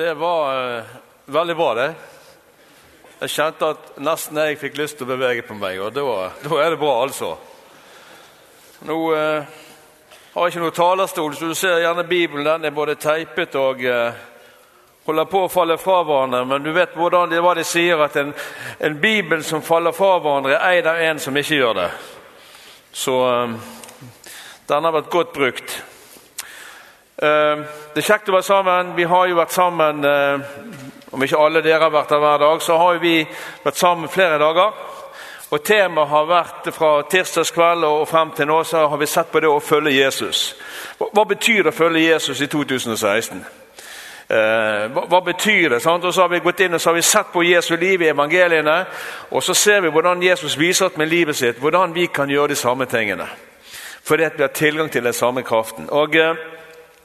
Det var eh, veldig bra, det. Jeg kjente at nesten jeg fikk lyst til å bevege på meg, og da, da er det bra, altså. Nå eh, har jeg ikke noen talerstol, så du ser gjerne Bibelen. Den er både teipet og eh, holder på å falle fra hverandre. Men du vet hvordan det, hva de sier, at en, en bibel som faller fra hverandre, er eid av en som ikke gjør det. Så eh, den har vært godt brukt. Eh, det er kjekt å være sammen. Vi har jo vært sammen eh, Om ikke alle dere har vært her hver dag, så har vi vært sammen flere dager. Og Temaet har vært fra tirsdagskveld og frem til nå så har vi sett på det å følge Jesus. Hva betyr det å følge Jesus i 2016? Eh, hva, betyr det? Sant? Og så har vi gått inn og så har vi sett på Jesu liv i evangeliene. Og så ser vi hvordan Jesus viser at med livet sitt hvordan vi kan gjøre de samme tingene. Fordi at vi har tilgang til den samme kraften. Og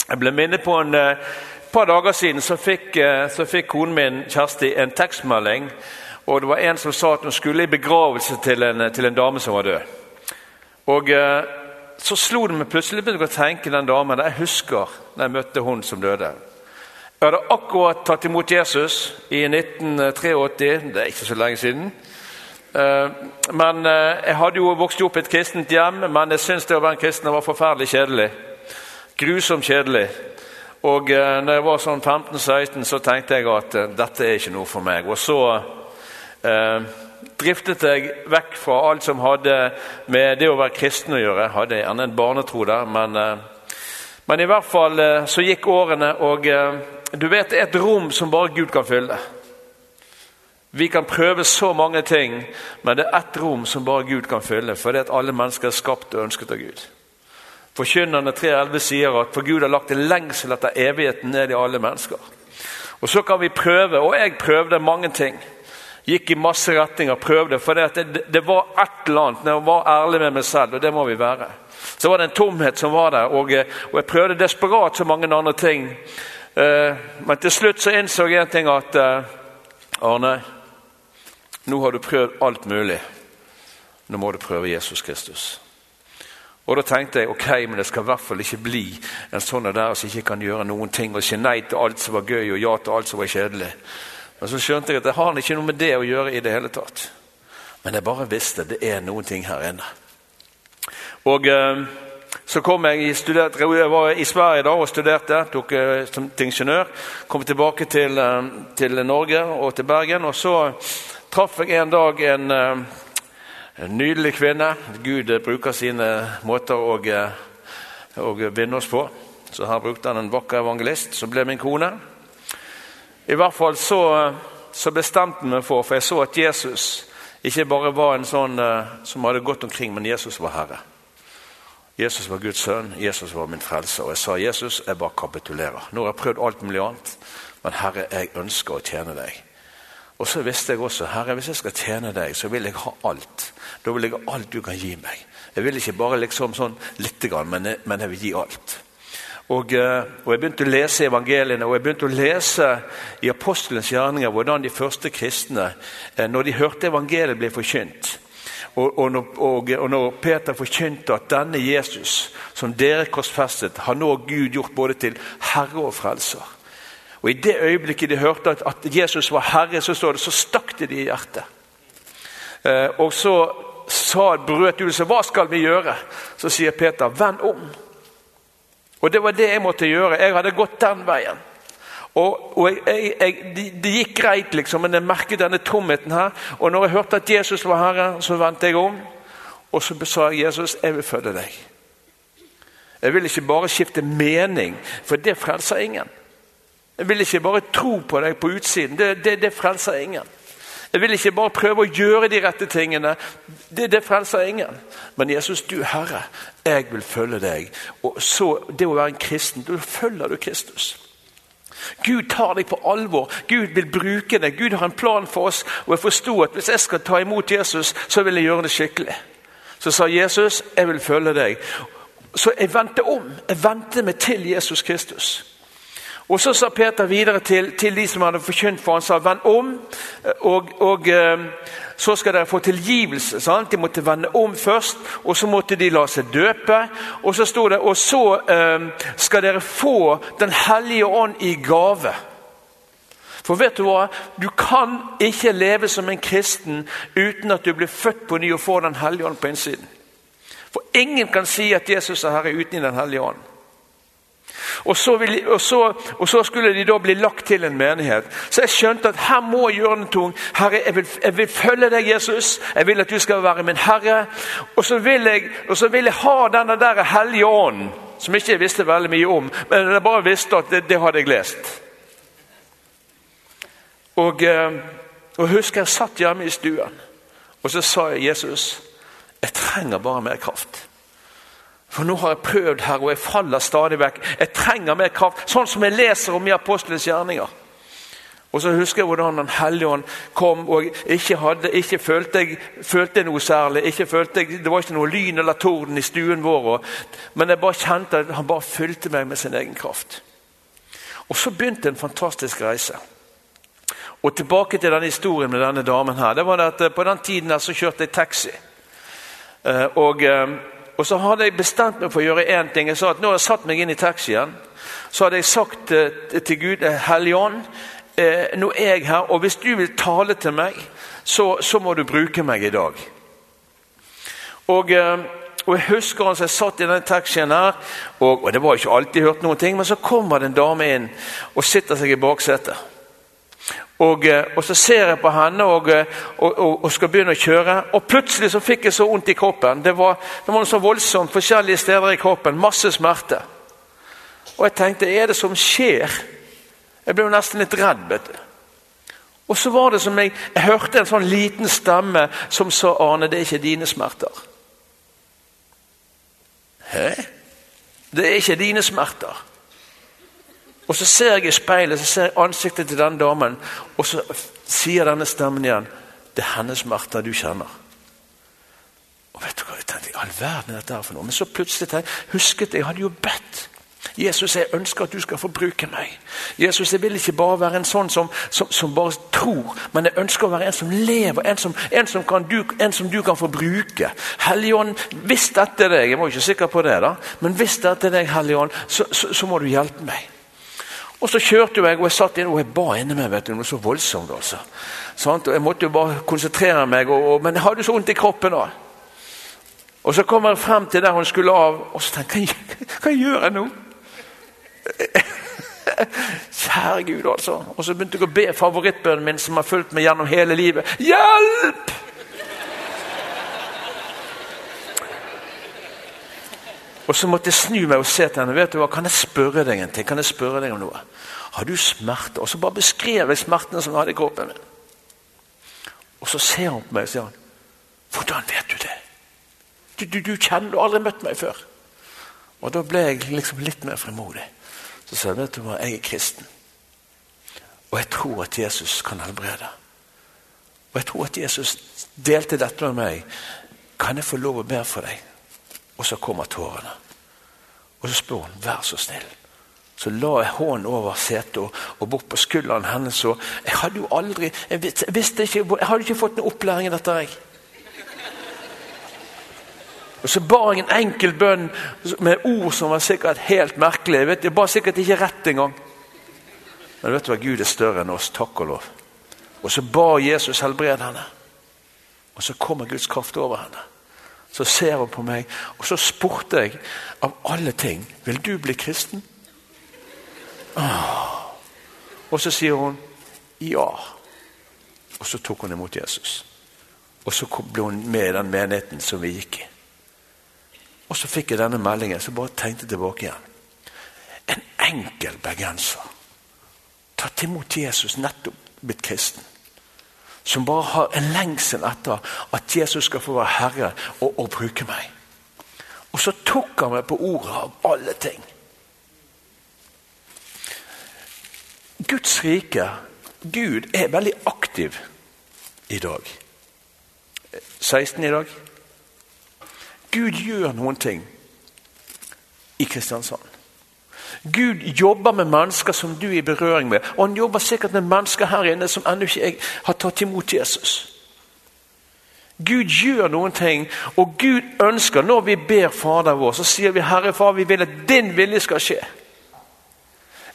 Jeg ble minnet på en eh, par dager siden så fikk, eh, så fikk konen min Kjersti en tekstmelding. og Det var en som sa at hun skulle i begravelse til en, til en dame som var død. Og eh, Så slo det meg plutselig begynte å tenke den damen jeg husker da jeg møtte hun som døde. Jeg hadde akkurat tatt imot Jesus i 1983. Det er ikke så lenge siden. Men Jeg hadde jo vokst opp i et kristent hjem, men jeg syntes det å være en kristen var forferdelig kjedelig. Grusomt kjedelig. Og eh, når jeg var sånn 15-16, så tenkte jeg at eh, dette er ikke noe for meg. Og så eh, driftet jeg vekk fra alt som hadde med det å være kristen å gjøre. Jeg hadde gjerne en barnetro der, men, eh, men i hvert fall eh, så gikk årene, og eh, du vet det er et rom som bare Gud kan fylle. Vi kan prøve så mange ting, men det er ett rom som bare Gud kan fylle. For det er at alle mennesker er skapt og ønsket av Gud. Forkynnerne 3.11 sier at for Gud har lagt en lengsel etter evigheten ned i alle mennesker. Og Så kan vi prøve, og jeg prøvde mange ting. Gikk i masse retninger, prøvde. For det, det, var et eller annet når jeg var ærlig med meg selv, og det må vi være. Så var det en tomhet som var der, og, og jeg prøvde desperat så mange andre ting. Eh, men til slutt så innså jeg en ting at eh, Arne, nå har du prøvd alt mulig. Nå må du prøve Jesus Kristus. Og Da tenkte jeg ok, men det skal i hvert fall ikke bli en sånn der som ikke kan gjøre noen ting og si nei til alt som var gøy og ja til alt som var kjedelig. Men så skjønte jeg at det har ikke noe med det å gjøre i det hele tatt. Men jeg bare visste det er noen ting her inne. Og eh, Så kom jeg, studert, jeg var i Sverige da og studerte, tok eh, som ingeniør. Kom tilbake til, eh, til, Norge og til Bergen. Og så traff jeg en dag en eh, en nydelig kvinne. Gud bruker sine måter å, eh, å vinne oss på. Så her brukte han en vakker evangelist, som ble min kone. I hvert fall så, så bestemte meg for, for jeg så at Jesus ikke bare var en sånn som hadde gått omkring, men Jesus var Herre. Jesus var Guds sønn, Jesus var min frelse. Og jeg sa, 'Jesus, jeg bare kapitulerer. Nå har jeg prøvd alt mulig annet, men Herre, jeg ønsker å tjene deg.' Og så visste jeg også Herre, hvis jeg skal tjene deg, så vil jeg ha alt. Da vil jeg ha alt du kan gi meg. Jeg vil ikke bare liksom sånn lite grann, men, jeg, men jeg vil gi alt. Og, eh, og, Jeg begynte å lese evangeliene og jeg begynte å lese i apostelens gjerninger hvordan de første kristne, eh, når de hørte evangeliet, ble forkynt. Og, og, og, når, Peter forkynte at denne Jesus, som dere korsfestet, har nå Gud gjort både til herre og frelser. Og I det øyeblikket de hørte at, at Jesus var herre, så står det, så stakk det de i hjertet. Eh, og så sa brøt seg, hva skal vi gjøre? Så sier Peter, vend om. Og det var det jeg måtte gjøre. Jeg hadde gått den veien. Og, og jeg, jeg, det, det gikk greit, liksom, men jeg merket denne tomheten her. Og når jeg hørte at Jesus var herre, så vendte jeg om. Og så sa jeg Jesus, jeg vil følge deg. Jeg vil ikke bare skifte mening, for det frelser ingen. Jeg vil ikke bare tro på deg på utsiden. Det, det, det frelser ingen. Jeg vil ikke bare prøve å gjøre de rette tingene. Det, det frelser ingen. Men Jesus, du Herre, jeg vil følge deg. Og så Det å være en kristen, da følger du Kristus. Gud tar deg på alvor. Gud vil bruke deg. Gud har en plan for oss. Og jeg forsto at hvis jeg skal ta imot Jesus, så vil jeg gjøre det skikkelig. Så sa Jesus, jeg vil følge deg. Så jeg vendte om. Jeg vendte meg til Jesus Kristus. Og Så sa Peter videre til, til de som hadde forkynt for han sa, vend om, og, og eh, så skal dere få tilgivelse. Sant? De måtte vende om først, og så måtte de la seg døpe. Og så sto det, og så eh, skal dere få Den hellige ånd i gave. For vet du hva? Du kan ikke leve som en kristen uten at du blir født på ny og får Den hellige ånd på innsiden. For ingen kan si at Jesus er Herre uten Den hellige ånd. Og så, vil, og, så, og så, skulle de da bli lagt til en menighet. Så jeg skjønte at her må jeg gjøre noe. Herre, jeg vil, jeg vil, følge deg, Jesus. Jeg vil at du skal være min herre. Og så vil jeg, så vil jeg ha denne der hellige ånd, som ikke jeg visste veldig mye om, men jeg bare visste at det, det hadde jeg lest. Og, eh, og husker jeg satt hjemme i stuen, og så sa jeg Jesus, jeg trenger bare mer kraft. For nå har jeg prøvd her, og jeg faller stadig vekk. Jeg trenger mer kraft, sånn som jeg leser om i Apostelens gjerninger. Og så husker jeg hvordan Den hellige ånd kom og ikke, hadde, ikke følte, jeg, følte noe særlig. Ikke følte jeg, det var ikke noe lyn eller torden i stuen vår. Og, men jeg bare kjente at han bare fylte meg med sin egen kraft. Og så begynte en fantastisk reise. Og Tilbake til denne historien med denne damen. her, det var det at eh, På den tiden her så kjørte jeg taxi. Eh, og, eh, og, så hadde jeg bestemt meg for å gjøre én ting. Jeg sa at Når jeg satt meg inn i taxien, så hadde jeg sagt til Gud, Hellige Ånd, nå er jeg her, og hvis du vil tale til meg, så, så må du bruke meg i dag. Og, og Jeg husker altså, jeg satt i den taxien her, og, og det var ikke alltid jeg hørte noen ting, men så kommer det en dame inn og sitter seg i baksetet. Og, eh, og, Så ser jeg på henne og, eh, og, og, skal begynne å kjøre. Og Plutselig så fikk jeg så vondt i kroppen. Det var, det var noe så voldsomt forskjellige steder i kroppen. Masse smerte. Og jeg tenkte er det som skjer? Jeg ble jo nesten litt redd. vet du. Og så var det som jeg, jeg hørte en sånn liten stemme som sa Arne, det er ikke dine smerter. Hæ? Det er ikke dine smerter. Og Så ser jeg i speilet så ser jeg ansiktet til den damen, og så sier denne stemmen igjen det er hennes Martha du kjenner. Og vet du hva, jeg tenkte, i all verden er dette for noe? Men så plutselig tenkte, husket jeg jeg hadde jo bedt. Jesus, jeg ønsker at du skal få bruke meg. Jesus, Jeg vil ikke bare være en sånn som, som, som bare tror, men jeg ønsker å være en som lever, en som, en som, du, en du, kan få bruke. Helligånd, hvis dette er deg, jeg var ikke sikker på det, da, men hvis dette er deg, Helligånd, så, så, så må du hjelpe meg. Og så kjørte jeg, og jeg satt inn, og jeg ba inni meg. vet du, Noe så voldsomt. altså. Og Jeg måtte jo bare konsentrere meg, og, og, men jeg hadde så vondt i kroppen da. Og Så kommer jeg frem til der hun skulle av, og så tenker jeg hva, gjør jeg nå? Kjære Gud, altså. Og så begynte jeg å be favorittbønnen min, som har fulgt meg gjennom hele livet. Hjelp! Og så måtte jeg snu meg og se til henne. vet du hva, Kan jeg spørre deg en ting? Kan jeg spørre deg om noe? Har du smerte? Og så bare beskrev jeg smertene som jeg hadde i kroppen min. Og så ser hun på meg og sier han, 'Hvordan vet du det? Du, du, du kjenner du har aldri møtt meg før.' Og da ble jeg liksom litt mer frimodig. Så sa jeg, 'Vet du hva, jeg er kristen.' Og jeg tror at Jesus kan helbrede. Og jeg tror at Jesus delte dette med meg. Kan jeg få lov å be for deg? Og så kommer tårene. Og så spør hun, 'Vær så snill'. Så la jeg hånden over setet og, og bort på skulderen hennes. Og jeg hadde jo aldri jeg visste ikke, jeg hadde ikke fått noen opplæring i dette. jeg. Og Så ba jeg en enkel bønn med ord som var sikkert helt merkelige. Jeg, vet, jeg ba sikkert ikke rett engang. Men vet du hva? Gud er større enn oss. Takk og lov. Og så ba Jesus helbrede henne. Og så kommer Guds kraft over henne. Så ser hun på meg, og så spurte jeg av alle ting Vil du bli kristen? Ah. Og så sier hun ja. Og så tok hun imot Jesus. Og så ble hun med i den menigheten som vi gikk i. Og så fikk jeg denne meldingen, så bare tenkte tilbake igjen. En enkel bergenser. Tatt imot Jesus, nettopp blitt kristen som bare har en lengsel etter at Jesus skal få være herre og, og bruke meg. Og så tok han meg på ordet av alle ting. Guds rike, Gud, er veldig aktiv i dag. 16 i dag. Gud gjør noen ting i Kristiansand. Gud jobber med mennesker som du er i berøring med. Og han jobber sikkert med mennesker her inne som ennå ikke har tatt imot Jesus. Gud gjør noen ting, og Gud ønsker, når vi ber Fader vår, så sier vi Herre Far, vi vil at din vilje skal skje.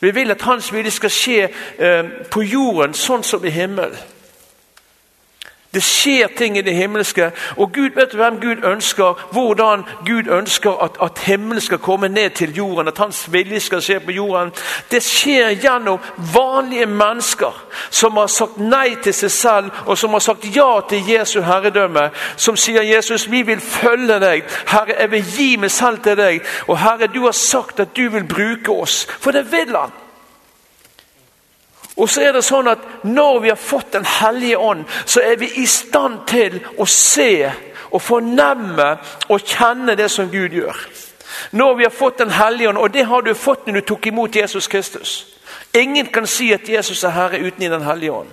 Vi vil at Hans vilje skal skje eh, på jorden sånn som i himmelen. Det skjer ting i det himmelske. Og Gud vet hvem Gud ønsker, hvordan Gud ønsker at, at himmelen skal komme ned til jorden. At hans vilje skal skje på jorden. Det skjer gjennom vanlige mennesker som har sagt nei til seg selv, og som har sagt ja til Jesu herredømme. Som sier 'Jesus, vi vil følge deg. Herre, jeg vil gi meg selv til deg.' Og Herre, du har sagt at du vil bruke oss. For det vil han. Og så er det sånn at Når vi har fått Den hellige ånd, så er vi i stand til å se og fornemme og kjenne det som Gud gjør. Når vi har fått Den hellige ånd, og det har du fått når du tok imot Jesus Kristus. Ingen kan si at Jesus er Herre uten i Den hellige ånd.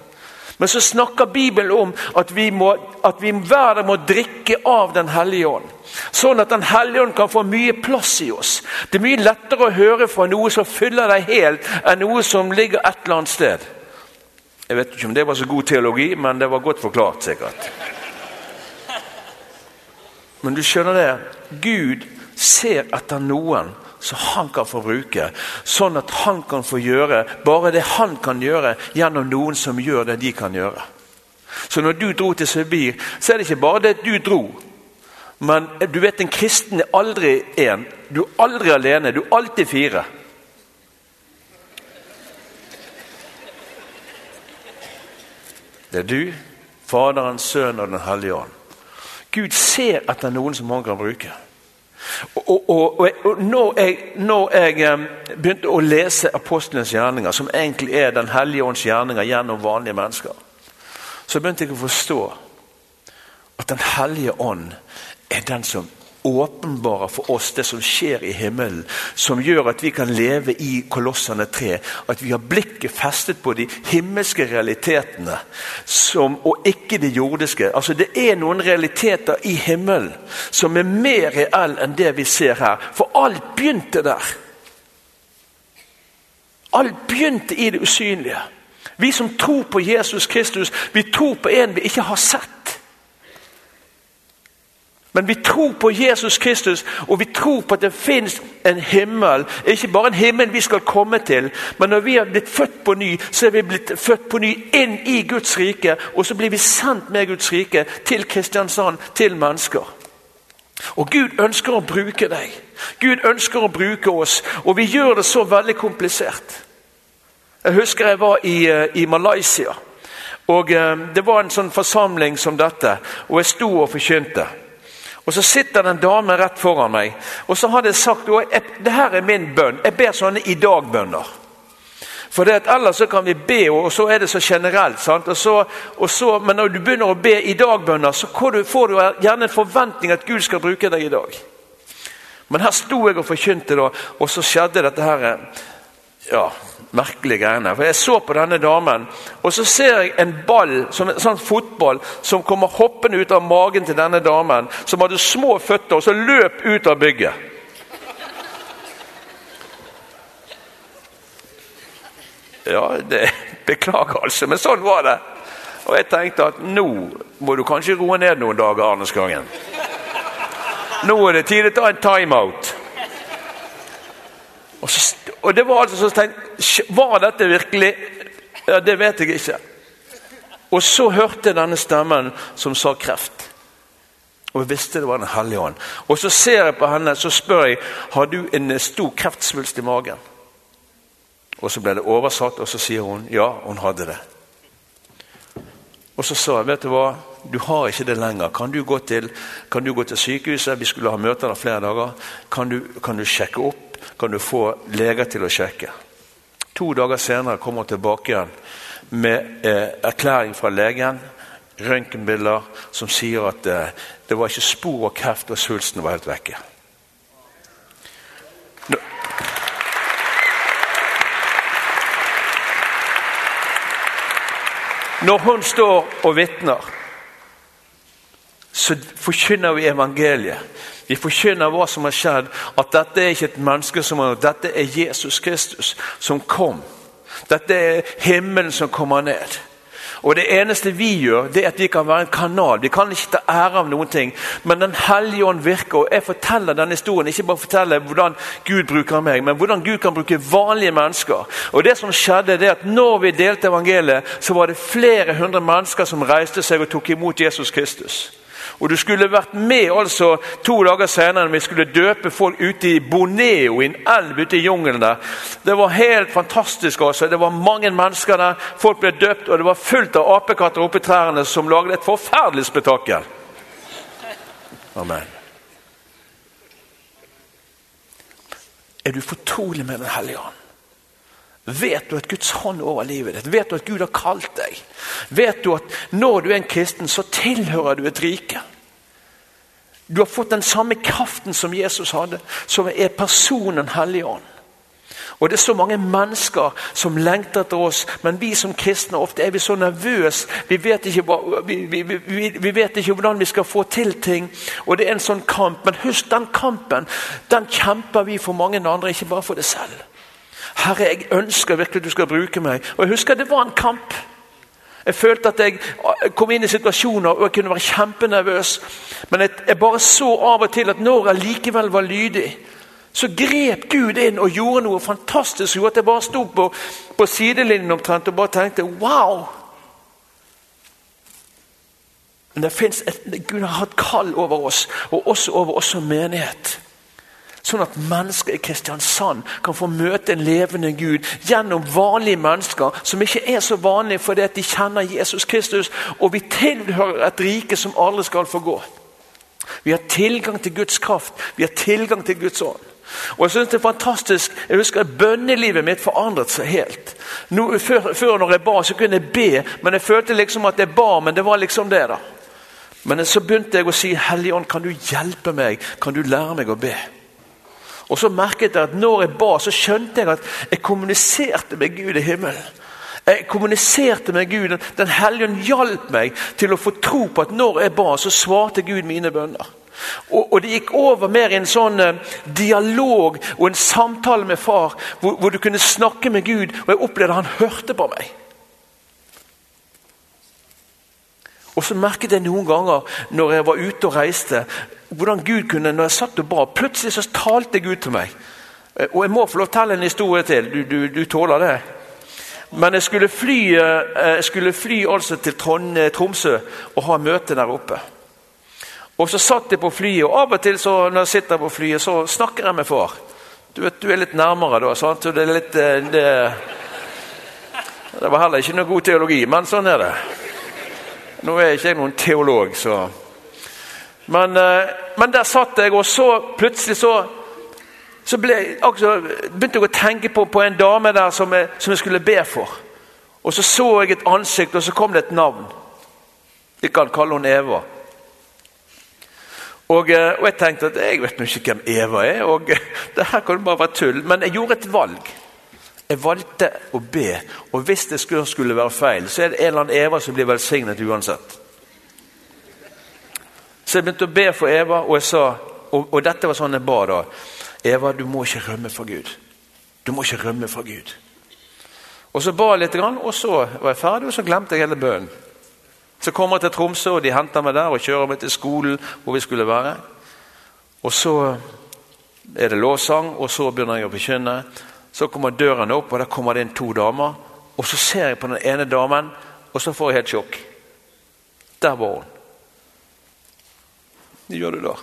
Men så snakker Bibelen om at vi, må, at vi hver må drikke av Den hellige ånd. Sånn at Den hellige ånd kan få mye plass i oss. Det er mye lettere å høre fra noe som fyller deg helt, enn noe som ligger et eller annet sted. Jeg vet ikke om det var så god teologi, men det var godt forklart, sikkert. Men du skjønner det? Gud ser etter noen som han kan få bruke. Sånn at han kan få gjøre bare det han kan gjøre, gjennom noen som gjør det de kan gjøre. Så når du dro til Sibir, så er det ikke bare det du dro. Men du vet, en kristen er aldri én. Du er aldri alene. Du er alltid fire. Det er du, Faderen, Sønnen og Den hellige ånd. Gud ser etter noen som han kan bruke. Og, og, og, og når, jeg, når jeg, begynte å lese apostlenes gjerninger, som egentlig er Den hellige ånds gjerninger gjennom vanlige mennesker, så begynte jeg å forstå at Den hellige ånd er den som åpenbarer for oss det som skjer i himmelen, som gjør at vi kan leve i Kolossene 3. At vi har blikket festet på de himmelske realitetene som, og ikke de jordiske. Altså Det er noen realiteter i himmelen som er mer reelle enn det vi ser her. For alt begynte der. Alt begynte i det usynlige. Vi som tror på Jesus Kristus, vi tror på en vi ikke har sett. Men vi tror på Jesus Kristus, og vi tror på at det fins en himmel. Ikke bare en himmel vi skal komme til, men når vi har blitt født på ny, så er vi blitt født på ny inn i Guds rike. Og så blir vi sendt med Guds rike til Kristiansand, til mennesker. Og Gud ønsker å bruke deg. Gud ønsker å bruke oss, og vi gjør det så veldig komplisert. Jeg husker jeg var i, eh, i Malaysia. og eh, Det var en sånn forsamling som dette, og jeg sto og forkynte. Og Så sitter det en dame rett foran meg, og så hadde jeg sagt det her er min bønn. Jeg ber sånne i dag-bønner. For det at Ellers så kan vi be, og så er det så generelt. sant? Og så, og så, men når du begynner å be i dag-bønner, så får du gjerne en forventning at Gud skal bruke deg i dag. Men her sto jeg og forkynte, da, og så skjedde dette her ja, merkelige greiene. For Jeg så på denne damen, og så ser jeg en ball, som en sånn fotball som kommer hoppende ut av magen til denne damen, som hadde små føtter, og så løp ut av bygget. Ja, det Beklager, altså, men sånn var det. Og jeg tenkte at nå må du kanskje roe ned noen dager, Arne Skangen. Nå er det tid å ta en timeout. Og, så, og det var altså så tenkte Var dette virkelig Ja, det vet jeg ikke. Og så hørte jeg denne stemmen som sa kreft. Og jeg visste det var Den hellige ånd. Og så ser jeg på henne så spør jeg har du en stor kreftsvulst i magen. Og så ble det oversatt, og så sier hun ja, hun hadde det. Og så sa jeg vet du hva, du har ikke det lenger. Kan du gå til, kan du gå til sykehuset? Vi skulle ha møter der flere dager. Kan du, kan du sjekke opp? Kan du få leger til å sjekke. To dager senere kommer hun tilbake igjen med eh, erklæring fra legen, røntgenbilder, som sier at eh, det var ikke spor av kreft, og svulsten var helt vekke. Når hun står og vitner, så forkynner vi evangeliet. Vi forkynner hva som har skjedd, at dette er ikke et menneske som har Dette er Jesus Kristus som kom. Dette er himmelen som kommer ned. Og det eneste vi gjør, det er at vi kan være en kanal. Vi kan ikke ta ære av noen ting. Men Den hellige ånd virker, og jeg forteller denne historien. Ikke bare forteller hvordan Gud bruker meg, men hvordan Gud kan bruke vanlige mennesker. Og det som skjedde, det er at når vi delte evangeliet, så var det flere hundre mennesker som reiste seg og tok imot Jesus Kristus. Og du skulle vært med altså to dager senere når vi skulle døpe folk ute i Boneo, i en elv ute i jungelen der. Det var helt fantastisk. altså. Det var mange mennesker der. Folk ble døpt, og det var fullt av apekatter oppi trærne som lagde et forferdelig spetakkel. Amen. Er du fortrolig med Den hellige ånd? Vet du at Guds hånd over livet ditt? Vet du at Gud har kalt deg? Vet du at når du er en kristen, så tilhører du et rike? Du har fått den samme kraften som Jesus hadde, som er personen Hellige Ånd. Og Det er så mange mennesker som lengter etter oss, men vi som kristne ofte er vi så nervøse. Vi vet vi, vi, vi, vi vet ikke hvordan vi skal få til ting. Og det er en sånn kamp. Men husk, den kampen den kjemper vi for mange andre, ikke bare for det selv. Herre, jeg ønsker virkelig du skal bruke meg. Og jeg husker det var en kamp. Jeg følte at jeg kom inn i situasjoner og jeg kunne være kjempenervøs. Men jeg, bare så av og til at når jeg likevel var lydig, så grep Gud inn og gjorde noe fantastisk. At jeg bare sto på, på sidelinjen omtrent og bare tenkte wow. Men det finnes et, Gud har hatt kall over oss, og også over oss som menighet. Sånn at mennesker i Kristiansand kan få møte en levende Gud gjennom vanlige mennesker som ikke er så vanlige fordi at de kjenner Jesus Kristus. Og vi tilhører et rike som aldri skal få gå. Vi har tilgang til Guds kraft, vi har tilgang til Guds ånd. Og Jeg synes det er fantastisk, jeg husker at bønnelivet mitt forandret seg helt. Nå, før, før, når jeg ba, så kunne jeg be, men jeg følte liksom at jeg ba, men det var liksom det. da. Men så begynte jeg å si Hellige Ånd, kan du hjelpe meg? Kan du lære meg å be? Og så merket jeg at når jeg ba, så skjønte jeg at jeg kommuniserte med Gud i himmelen. Jeg kommuniserte med Gud. Den hellige ånd hjalp meg til å få tro på at når jeg ba, så svarte Gud mine bønner. Og, og, Det gikk over mer i en sånn uh, dialog og en samtale med far, hvor, hvor, du kunne snakke med Gud, og jeg opplevde at han hørte på meg. Og så merket jeg noen ganger når jeg var ute og reiste, hvordan Gud kunne, når jeg satt og ba, plutselig så talte Gud til meg. Eh, og jeg må få lov til å fortelle en historie til. Du, du, du, tåler det? Men jeg skulle fly, eh, jeg skulle fly altså til eh, Tromsø og ha møte der oppe. Og så satt jeg på flyet, og av og til så, når jeg sitter på flyet, så snakker jeg med far. Du vet, du er litt nærmere da. sant? det er litt det, det var heller ikke noe god teologi, men sånn er det. Nå er ikke jeg noen teolog, så men, eh, men, der satt jeg, og så plutselig så, så ble, altså, begynte jeg å tenke på, på en dame der som jeg, som jeg, skulle be for. Og så så jeg et ansikt, og så kom det et navn. Vi kan kalle henne Eva. Og, eh, og, jeg tenkte at jeg vet ikke hvem Eva er, og det her kan bare være tull. Men jeg gjorde et valg. Jeg valgte å be, og hvis det skulle, være feil, så er det en eller annen Eva som blir velsignet uansett. Så jeg begynte å be for Eva, og, jeg sa, og, og dette var sånn jeg ba da. Eva, du må ikke rømme fra Gud. Du må ikke rømme fra Gud. Og Så ba jeg litt, og så var jeg ferdig, og så glemte jeg hele bønnen. Så kommer jeg til Tromsø, og de henter meg der og kjører meg til skolen hvor vi skulle være. Og så er det lovsang, og så begynner jeg å forkynne. Så kommer døren opp, og der kommer det inn to damer. Og så ser jeg på den ene damen, og så får jeg helt sjokk. Der var hun. Det gjør du da.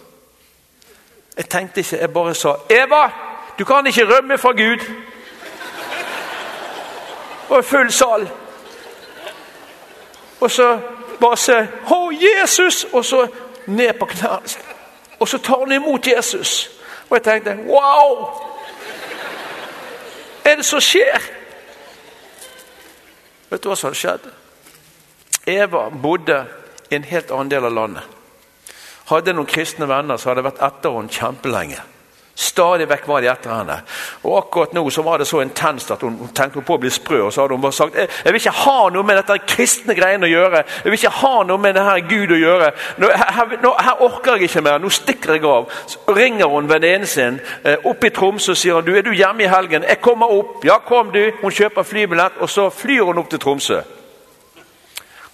Jeg tenkte ikke, jeg bare sa 'Eva, du kan ikke rømme fra Gud'. Og full sal. Og så bare se 'Å, Jesus!' Og så ned på knærne. Og så tar hun imot Jesus. Og jeg tenkte 'Wow! Er det som skjer?' Vet du hva som hadde skjedd? Eva bodde i en helt annen del av landet. Hadde noen kristne venner som hadde vært etter henne kjempelenge. Stadig vekk var de etter henne. Og Akkurat nå så var det så intenst at hun tenkte på å bli sprø. og så hadde hun bare sagt jeg, jeg vil ikke ha noe med dette kristne greiene å gjøre. Jeg vil ikke ha noe med det her Gud å gjøre. Nå, her, nå, her, orker jeg ikke mer. Nå stikker jeg av. Så ringer hun venninnen sin eh, opp i Tromsø og sier du er du hjemme i helgen. Jeg kommer opp. Ja, kom du. Hun kjøper flybillett, og så flyr hun opp til Tromsø.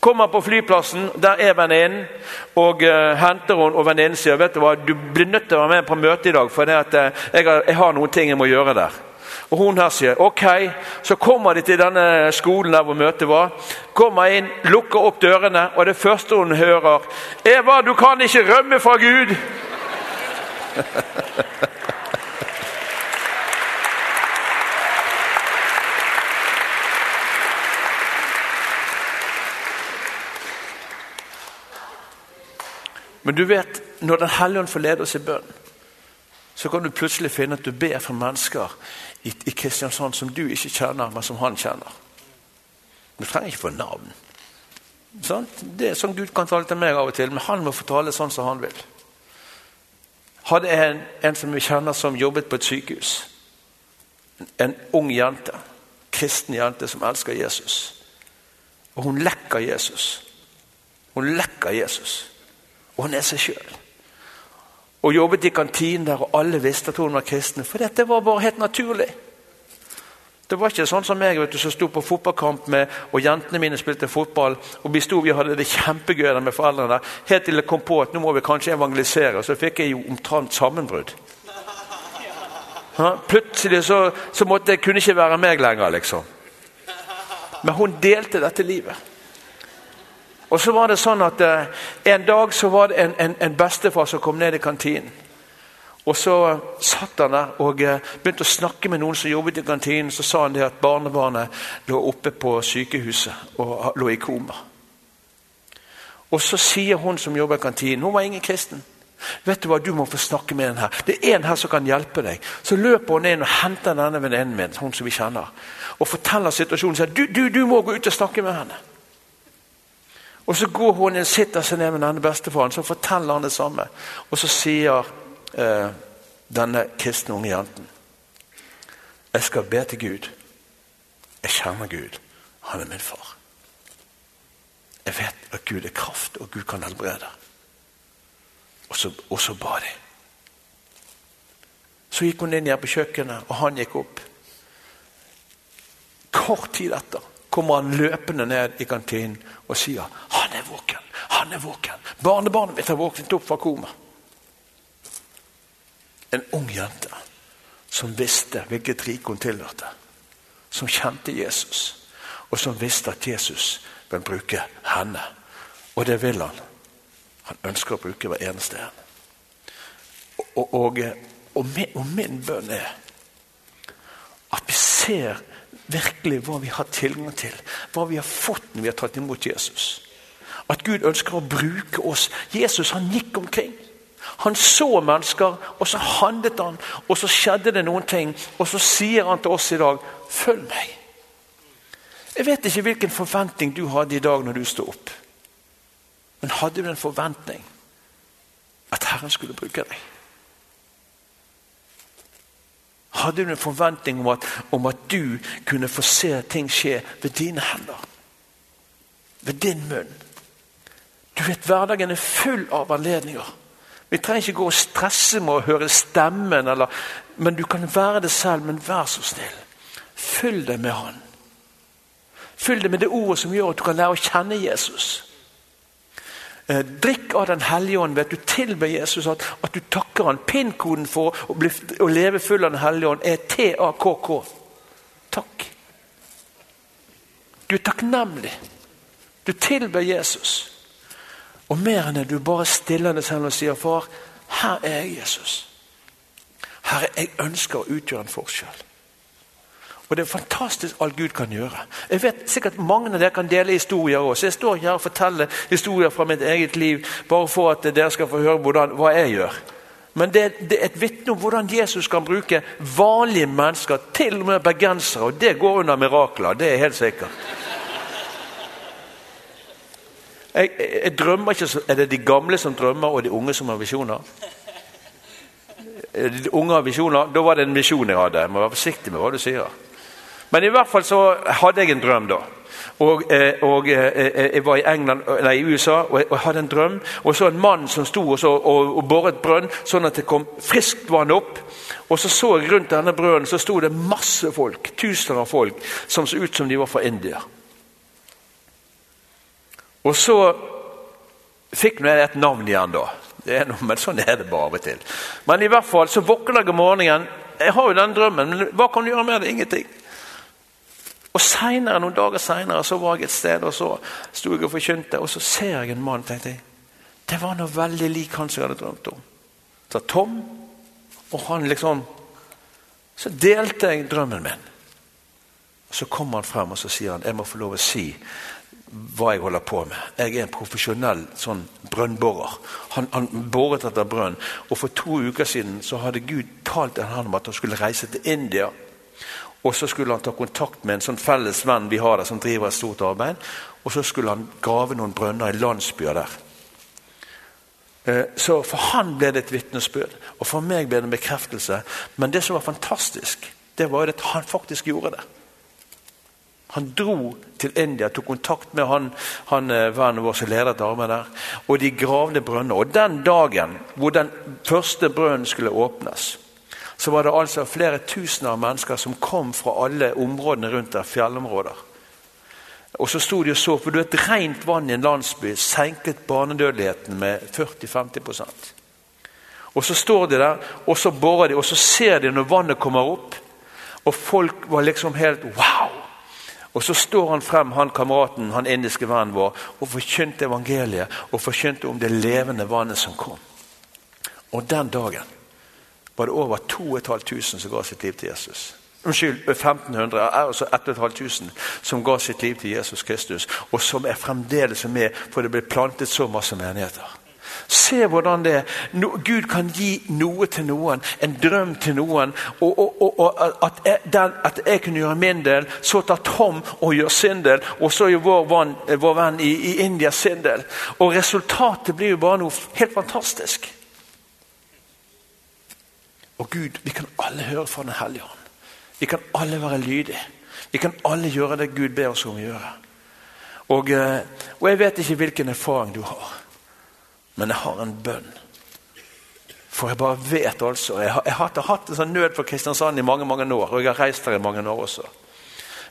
Kommer på flyplassen, der er venninnen, og uh, henter hun, Og venninnen sier vet du hva, du blir nødt til å være med på møte i dag, for uh, jeg, har, jeg, har, noen ting jeg må gjøre der. Og hun her sier ok. Så kommer de til denne skolen der hvor møtet var. Kommer inn, lukker opp dørene, og det første hun hører Eva, du kan ikke rømme fra Gud! Men du vet, når Den hellige ånd får oss i bønn, så kan du plutselig finne at du ber for mennesker i, i Kristiansand som du ikke kjenner, men som han kjenner. Du trenger ikke få navn. Sånn? Det er sånn Gud kan tale til meg av og til, men han må få tale sånn som han vil. Hadde en, en som vi kjenner som jobbet på et sykehus. En ung jente. Kristen jente som elsker Jesus. Og hun lekker Jesus. Hun lekker Jesus. Og hun er seg sjøl. Og jobbet i kantinen der, og alle visste at hun var kristen. For dette var bare helt naturlig. Det var ikke sånn som meg vet du, som sto på fotballkamp med, og jentene mine spilte fotball. og Vi sto, vi hadde det kjempegøy der med foreldrene. Helt til jeg kom på at nå må vi kanskje evangelisere. Så fikk jeg jo omtrent sammenbrudd. Plutselig så, så måtte jeg kunne ikke være meg lenger, liksom. Men hun delte dette livet. Og så var det sånn at eh, En dag så var det en, en, en bestefar som kom ned i kantinen. Og Så satt han der og eh, begynte å snakke med noen som jobbet i kantinen. Så sa han det at barnebarnet lå oppe på sykehuset og lå i koma. Og Så sier hun som jobber i kantinen Hun var ingen kristen. Vet du hva, du må få snakke med den her. Det er en her som kan hjelpe deg. Så løper hun inn og henter denne venninnen min, hun som vi kjenner, og forteller situasjonen. Du, du, du må gå ut og snakke med henne. Og Så går hun inn, sitter seg ned med denne bestefaren, så forteller han det samme. Og så sier eh, denne kristne unge jenten Jeg skal be til Gud. Jeg kjenner Gud. Han er min far. Jeg vet at Gud er kraft, og Gud kan helbrede. Og så, og så ba de. Så gikk hun inn igjen på kjøkkenet, og han gikk opp. Kort tid etter kommer han løpende ned i kantinen og sier 'Han er våken! Han er våken! Barnebarnet mitt har våknet opp fra koma.' En ung jente som visste hvilket rike hun tilhørte. Som kjente Jesus, og som visste at Jesus vil bruke henne. Og det vil han. Han ønsker å bruke hver eneste en. Og, og, og, min, og min bønn er at vi ser virkelig hva vi har tilgang til, hva vi har fått når vi har tatt imot Jesus. At Gud ønsker å bruke oss. Jesus han gikk omkring. Han så mennesker, og så handlet han, og så skjedde det noen ting. Og så sier han til oss i dag 'følg meg'. Jeg vet ikke hvilken forventning du hadde i dag når du sto opp. Men hadde du en forventning at Herren skulle bruke deg? Hadde du en forventning om at, om at du kunne få se ting skje ved dine hender? Ved din munn? Du vet, Hverdagen er full av anledninger. Vi trenger ikke gå og stresse med å høre stemmen, eller, men du kan være det selv. Men vær så snill. Fyll deg med Han. Fyll deg med det ordet som gjør at du kan lære å kjenne Jesus. Eh, drikk av Den hellige ånd ved at du tilber Jesus, at, at du takker han. Pinnkoden for å, bli, å, leve full av Den hellige ånd er TAKK. Takk. Du er takknemlig. Du tilber Jesus. Og mer enn det, du bare stiller deg selv og sier, 'Far, her er jeg, Jesus'. Herre, jeg ønsker å utgjøre en forskjell. Og Det er fantastisk alt Gud kan gjøre. Jeg vet sikkert Mange av dere kan dele historier også. Jeg står her og forteller historier fra mitt eget liv bare for at dere skal få høre hvordan, hva jeg gjør. Men det, det er et vitne om hvordan Jesus kan bruke vanlige mennesker, til og med bergensere. Og det går under mirakler. Det er helt sikkert. Jeg, jeg, jeg drømmer ikke, Er det de gamle som drømmer, og de unge som har visjoner? De unge har visjoner, Da var det en visjon jeg hadde. Jeg må være forsiktig med hva du sier. Men i hvert fall så hadde jeg en drøm da. Og, eh, og eh, eh, Jeg var i, England, nei, i USA og jeg, hadde en drøm. Og så en mann som sto og, så, og, og boret brønn, sånn at det kom friskt vann opp. Og så så jeg rundt denne brønnen så sto det masse folk, tusener av folk, som så ut som de var fra India. Og så fikk jeg et navn igjen da. Det er noe, men Sånn er det bare av og til. Men i hvert fall så våkner jeg om morgenen. Jeg har jo den drømmen, men hva kan du gjøre med det? Ingenting. Og senere, Noen dager seinere var jeg et sted og så sto jeg og forkynte, og så ser jeg en mann. tenkte jeg, Det var noe veldig lik han som jeg hadde drømt om. Så Tom, og han liksom Så delte jeg drømmen min. Så kommer han frem og så sier han, jeg må få lov å si hva jeg holder på med. Jeg er en profesjonell sånn brønnborer. Han, han, boret etter brønn. Og For to uker siden så hadde Gud talt til han om at han skulle reise til India. Og så skulle han ta kontakt med en sånn felles venn vi har der som driver et stort arbeid. Og så skulle han grave noen brønner i landsbyer der. Eh, så For han ble det et vitnesbyrd, og for meg ble det en bekreftelse. Men det som var fantastisk, det var at han faktisk gjorde det. Han dro til India, tok kontakt med han, han eh, vennen vår som ledet arbeidet der. Og de gravde brønner. Og den dagen hvor den første brønnen skulle åpnes, så var det altså flere tusener av mennesker som kom fra alle områdene rundt der, fjellområder. Og så sto de og så, for du vet, Rent vann i en landsby senket barnedødeligheten med 40-50% Og så står de der, og så borer de, og så ser de når vannet kommer opp. Og folk var liksom helt wow! Og så står han frem, han kameraten, han indiske vennen vår, og forkynte evangeliet og forkynte om det levende vannet som kom. Og den dagen var det over 2500 som ga sitt liv til Jesus. Unnskyld, 1500, altså 1500 som ga sitt liv til Jesus Kristus, og som er fremdeles med, for det ble plantet så masse menigheter. Se hvordan det no, Gud kan gi noe til noen, en drøm til noen. Og, og, og at, jeg, den, at, jeg, kunne gjøre min del, så tar Tom og gjør sin del. Og så gjør vår, vår venn i, i India sin del. Og resultatet blir jo bare noe helt fantastisk. Og Gud, vi kan alle høre fra Den hellige ånd. Vi kan alle være lydige. Vi kan alle gjøre det Gud ber oss om å gjøre. Og, eh, og jeg vet ikke hvilken erfaring du har, men jeg har en bønn. For jeg bare vet altså Jeg har, jeg har hatt en sånn nød for Kristiansand i mange mange år, og jeg har reist her i mange år også.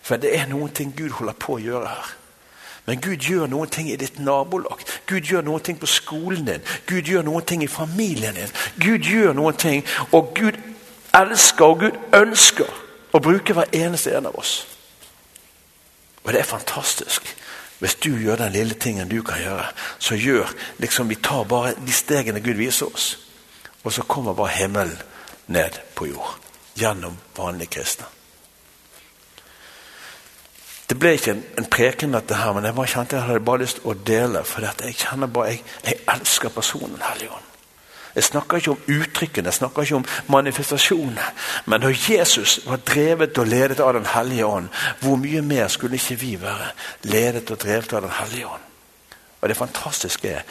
For det er noen ting Gud holder på å gjøre her. Men Gud gjør noen ting i ditt nabolag. Gud gjør noen ting på skolen din. Gud gjør noen ting i familien din. Gud gjør noen ting, og Gud elsker og Gud ønsker å bruke hver eneste en av oss. Og det er fantastisk. Hvis du gjør den lille tingen du kan gjøre, så gjør liksom Vi tar bare de stegene Gud viser oss, og så kommer bare himmelen ned på jord. Gjennom vanlige kristne. Det ble ikke en, en preken, dette her, men jeg bare kjente jeg hadde bare lyst til å dele. For jeg kjenner bare, jeg, jeg elsker personen Helligånd. Jeg snakker ikke om uttrykkene, jeg snakker ikke om manifestasjonene. Men når Jesus var drevet og ledet av Den hellige ånd, hvor mye mer skulle ikke vi være ledet og drevet av Den hellige ånd? Og Det fantastiske er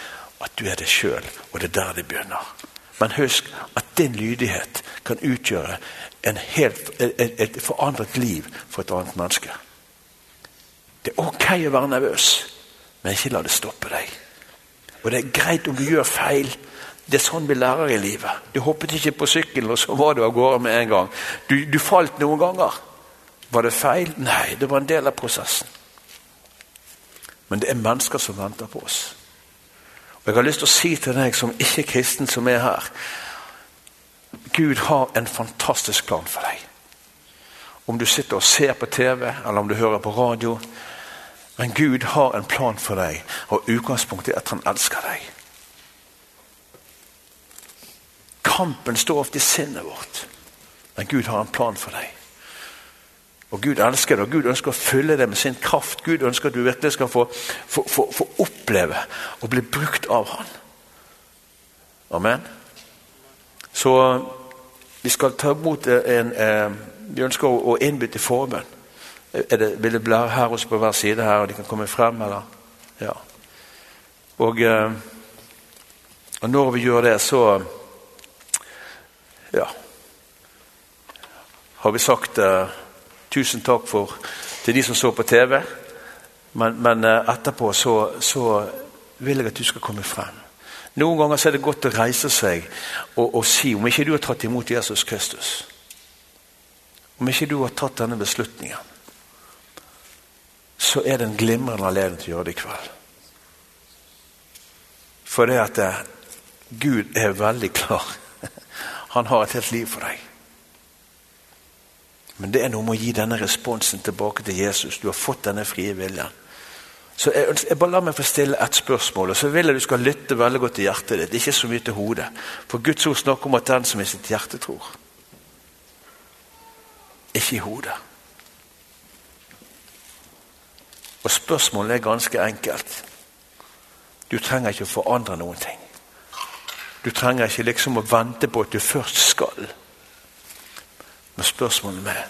at du er det sjøl, og det er der det begynner. Men husk at din lydighet kan utgjøre helt, et, et forandret liv for et annet menneske. Det er ok å være nervøs, men ikke la det stoppe deg. Og det er greit om du gjør feil. Det er sånn vi lærer i livet. Du hoppet ikke på sykkelen, og så var du av gårde med en gang. Du, du falt noen ganger. Var det feil? Nei, det var en del av prosessen. Men det er mennesker som venter på oss. Og Jeg har lyst til å si til deg som ikke er kristen, som er her Gud har en fantastisk plan for deg. Om du sitter og ser på TV, eller om du hører på radio, men Gud har en plan for deg, og utgangspunktet er at han elsker deg. Kampen står ofte i sinnet vårt, men Gud har en plan for deg. Og Gud elsker deg, og Gud ønsker å fylle deg med sin kraft. Gud ønsker at du virkelig skal få, få, få, få oppleve og bli brukt av Han. Amen. Så vi skal ta imot en, en Vi ønsker å innby til forbønn. Det, vil det bli her også på hver side her, og de kan komme frem? eller? Ja. Og, eh, og når vi gjør det, så ja, har vi sagt uh, tusen takk for, til de som så på TV. Men, men uh, etterpå så, så, vil jeg at du skal komme frem. Noen ganger så er det godt å reise seg og, og si om ikke du har tatt imot Jesus Kristus. Om ikke du har tatt denne beslutningen så er det en glimrende anledning til å gjøre det i kveld. For det at eh, Gud er veldig klar. Han har et helt liv for deg. Men det er noe med å gi denne responsen tilbake til Jesus. Du har fått denne frie viljen. Så jeg, jeg bare La meg få stille et spørsmål, og så vil jeg du skal lytte veldig godt til hjertet ditt. Ikke så mye til hodet. For Guds ord snakker om at den som i sitt hjerte tror. Ikke i hodet. Og spørsmålet er ganske enkelt. Du trenger ikke å forandre noen ting. Du trenger ikke liksom å vente på at du først skal. Men spørsmålet er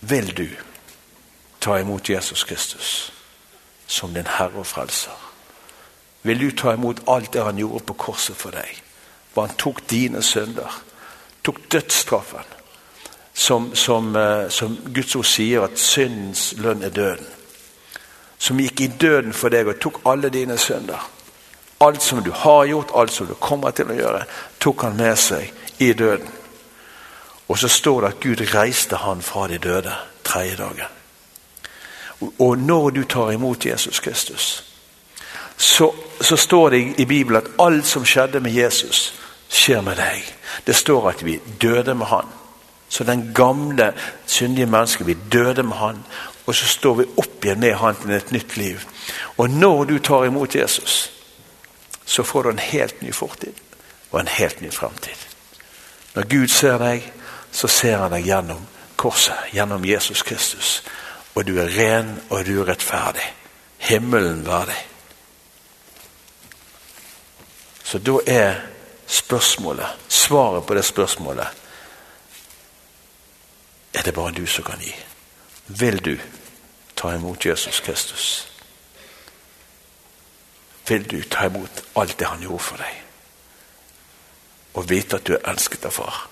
vil du ta imot Jesus Kristus som din Herre og Frelser? Vil du ta imot alt det han gjorde på korset for deg? Hvor han tok dine synder, tok dødsstraffen, som, som, eh, som Guds ord sier at syndens lønn er døden. Som gikk i døden for deg og tok alle dine synder. Alt som du har gjort, alt som du kommer til å gjøre, tok han med seg i døden. Og så står det at Gud reiste han fra de døde tredje dagen. Og når du tar imot Jesus Kristus, så, så, står det i Bibelen at alt som skjedde med Jesus, skjer med deg. Det står at vi døde med han. Så den gamle, syndige mennesket, vi døde med han. Og så står vi opp igjen med han til et nytt liv. Og når du tar imot Jesus, så får du en helt ny fortid og en helt ny framtid. Når Gud ser deg, så ser han deg gjennom korset, gjennom Jesus Kristus. Og du er ren, og du er rettferdig. Himmelen verdig. Så da er spørsmålet, svaret på det spørsmålet, er det bare du som kan gi. Vil du ta imot Jesus Kristus? Vil du ta imot alt det han gjorde for deg? Og vite at du er elsket av far?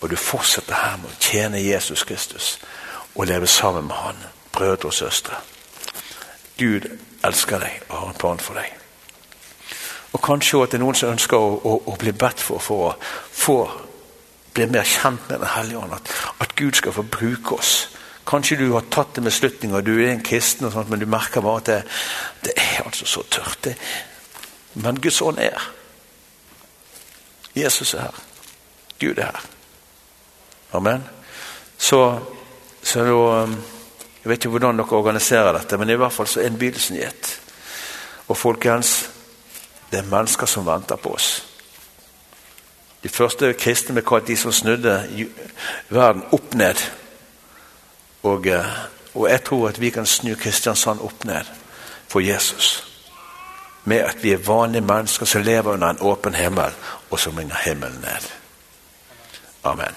Og du fortsetter her med å tjene Jesus Kristus og leve sammen med han, brødre og søstre. Gud elsker deg og har en plan for deg. Og kanskje at det er noen som ønsker å, å, å bli bedt for for å få bli mer kjent med Den hellige ånd. At, at, Gud skal få bruke oss. Kanskje du har tatt en beslutning, og du er en kristen, sånt, men du merker bare at det, det er altså så tørt. Det. Men Guds ånd er Jesus er her. Gud er her. Amen. Så, så da, um, Jeg vet ikke hvordan dere organiserer dette, men i hvert fall så er innbydelsen gitt. Og folkens, det er mennesker som venter på oss. De første kristne ble kalt de som snudde verden opp ned. Og, eh, og, jeg tror at vi kan snu Kristiansand opp ned for Jesus. Med at vi er vanlige mennesker som lever under en åpen himmel, og som bringer himmelen ned. Amen.